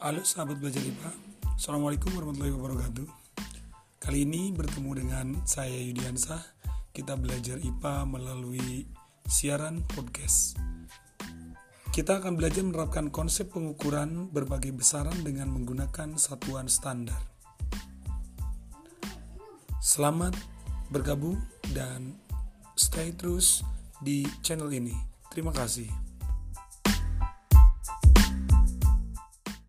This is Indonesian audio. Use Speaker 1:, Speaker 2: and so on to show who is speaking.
Speaker 1: Halo sahabat belajar IPA Assalamualaikum warahmatullahi wabarakatuh. Kali ini bertemu dengan saya Yudiansah Kita belajar IPA melalui siaran podcast. Kita akan belajar menerapkan konsep pengukuran berbagai besaran dengan menggunakan satuan standar. Selamat bergabung dan stay terus di channel ini. Terima kasih.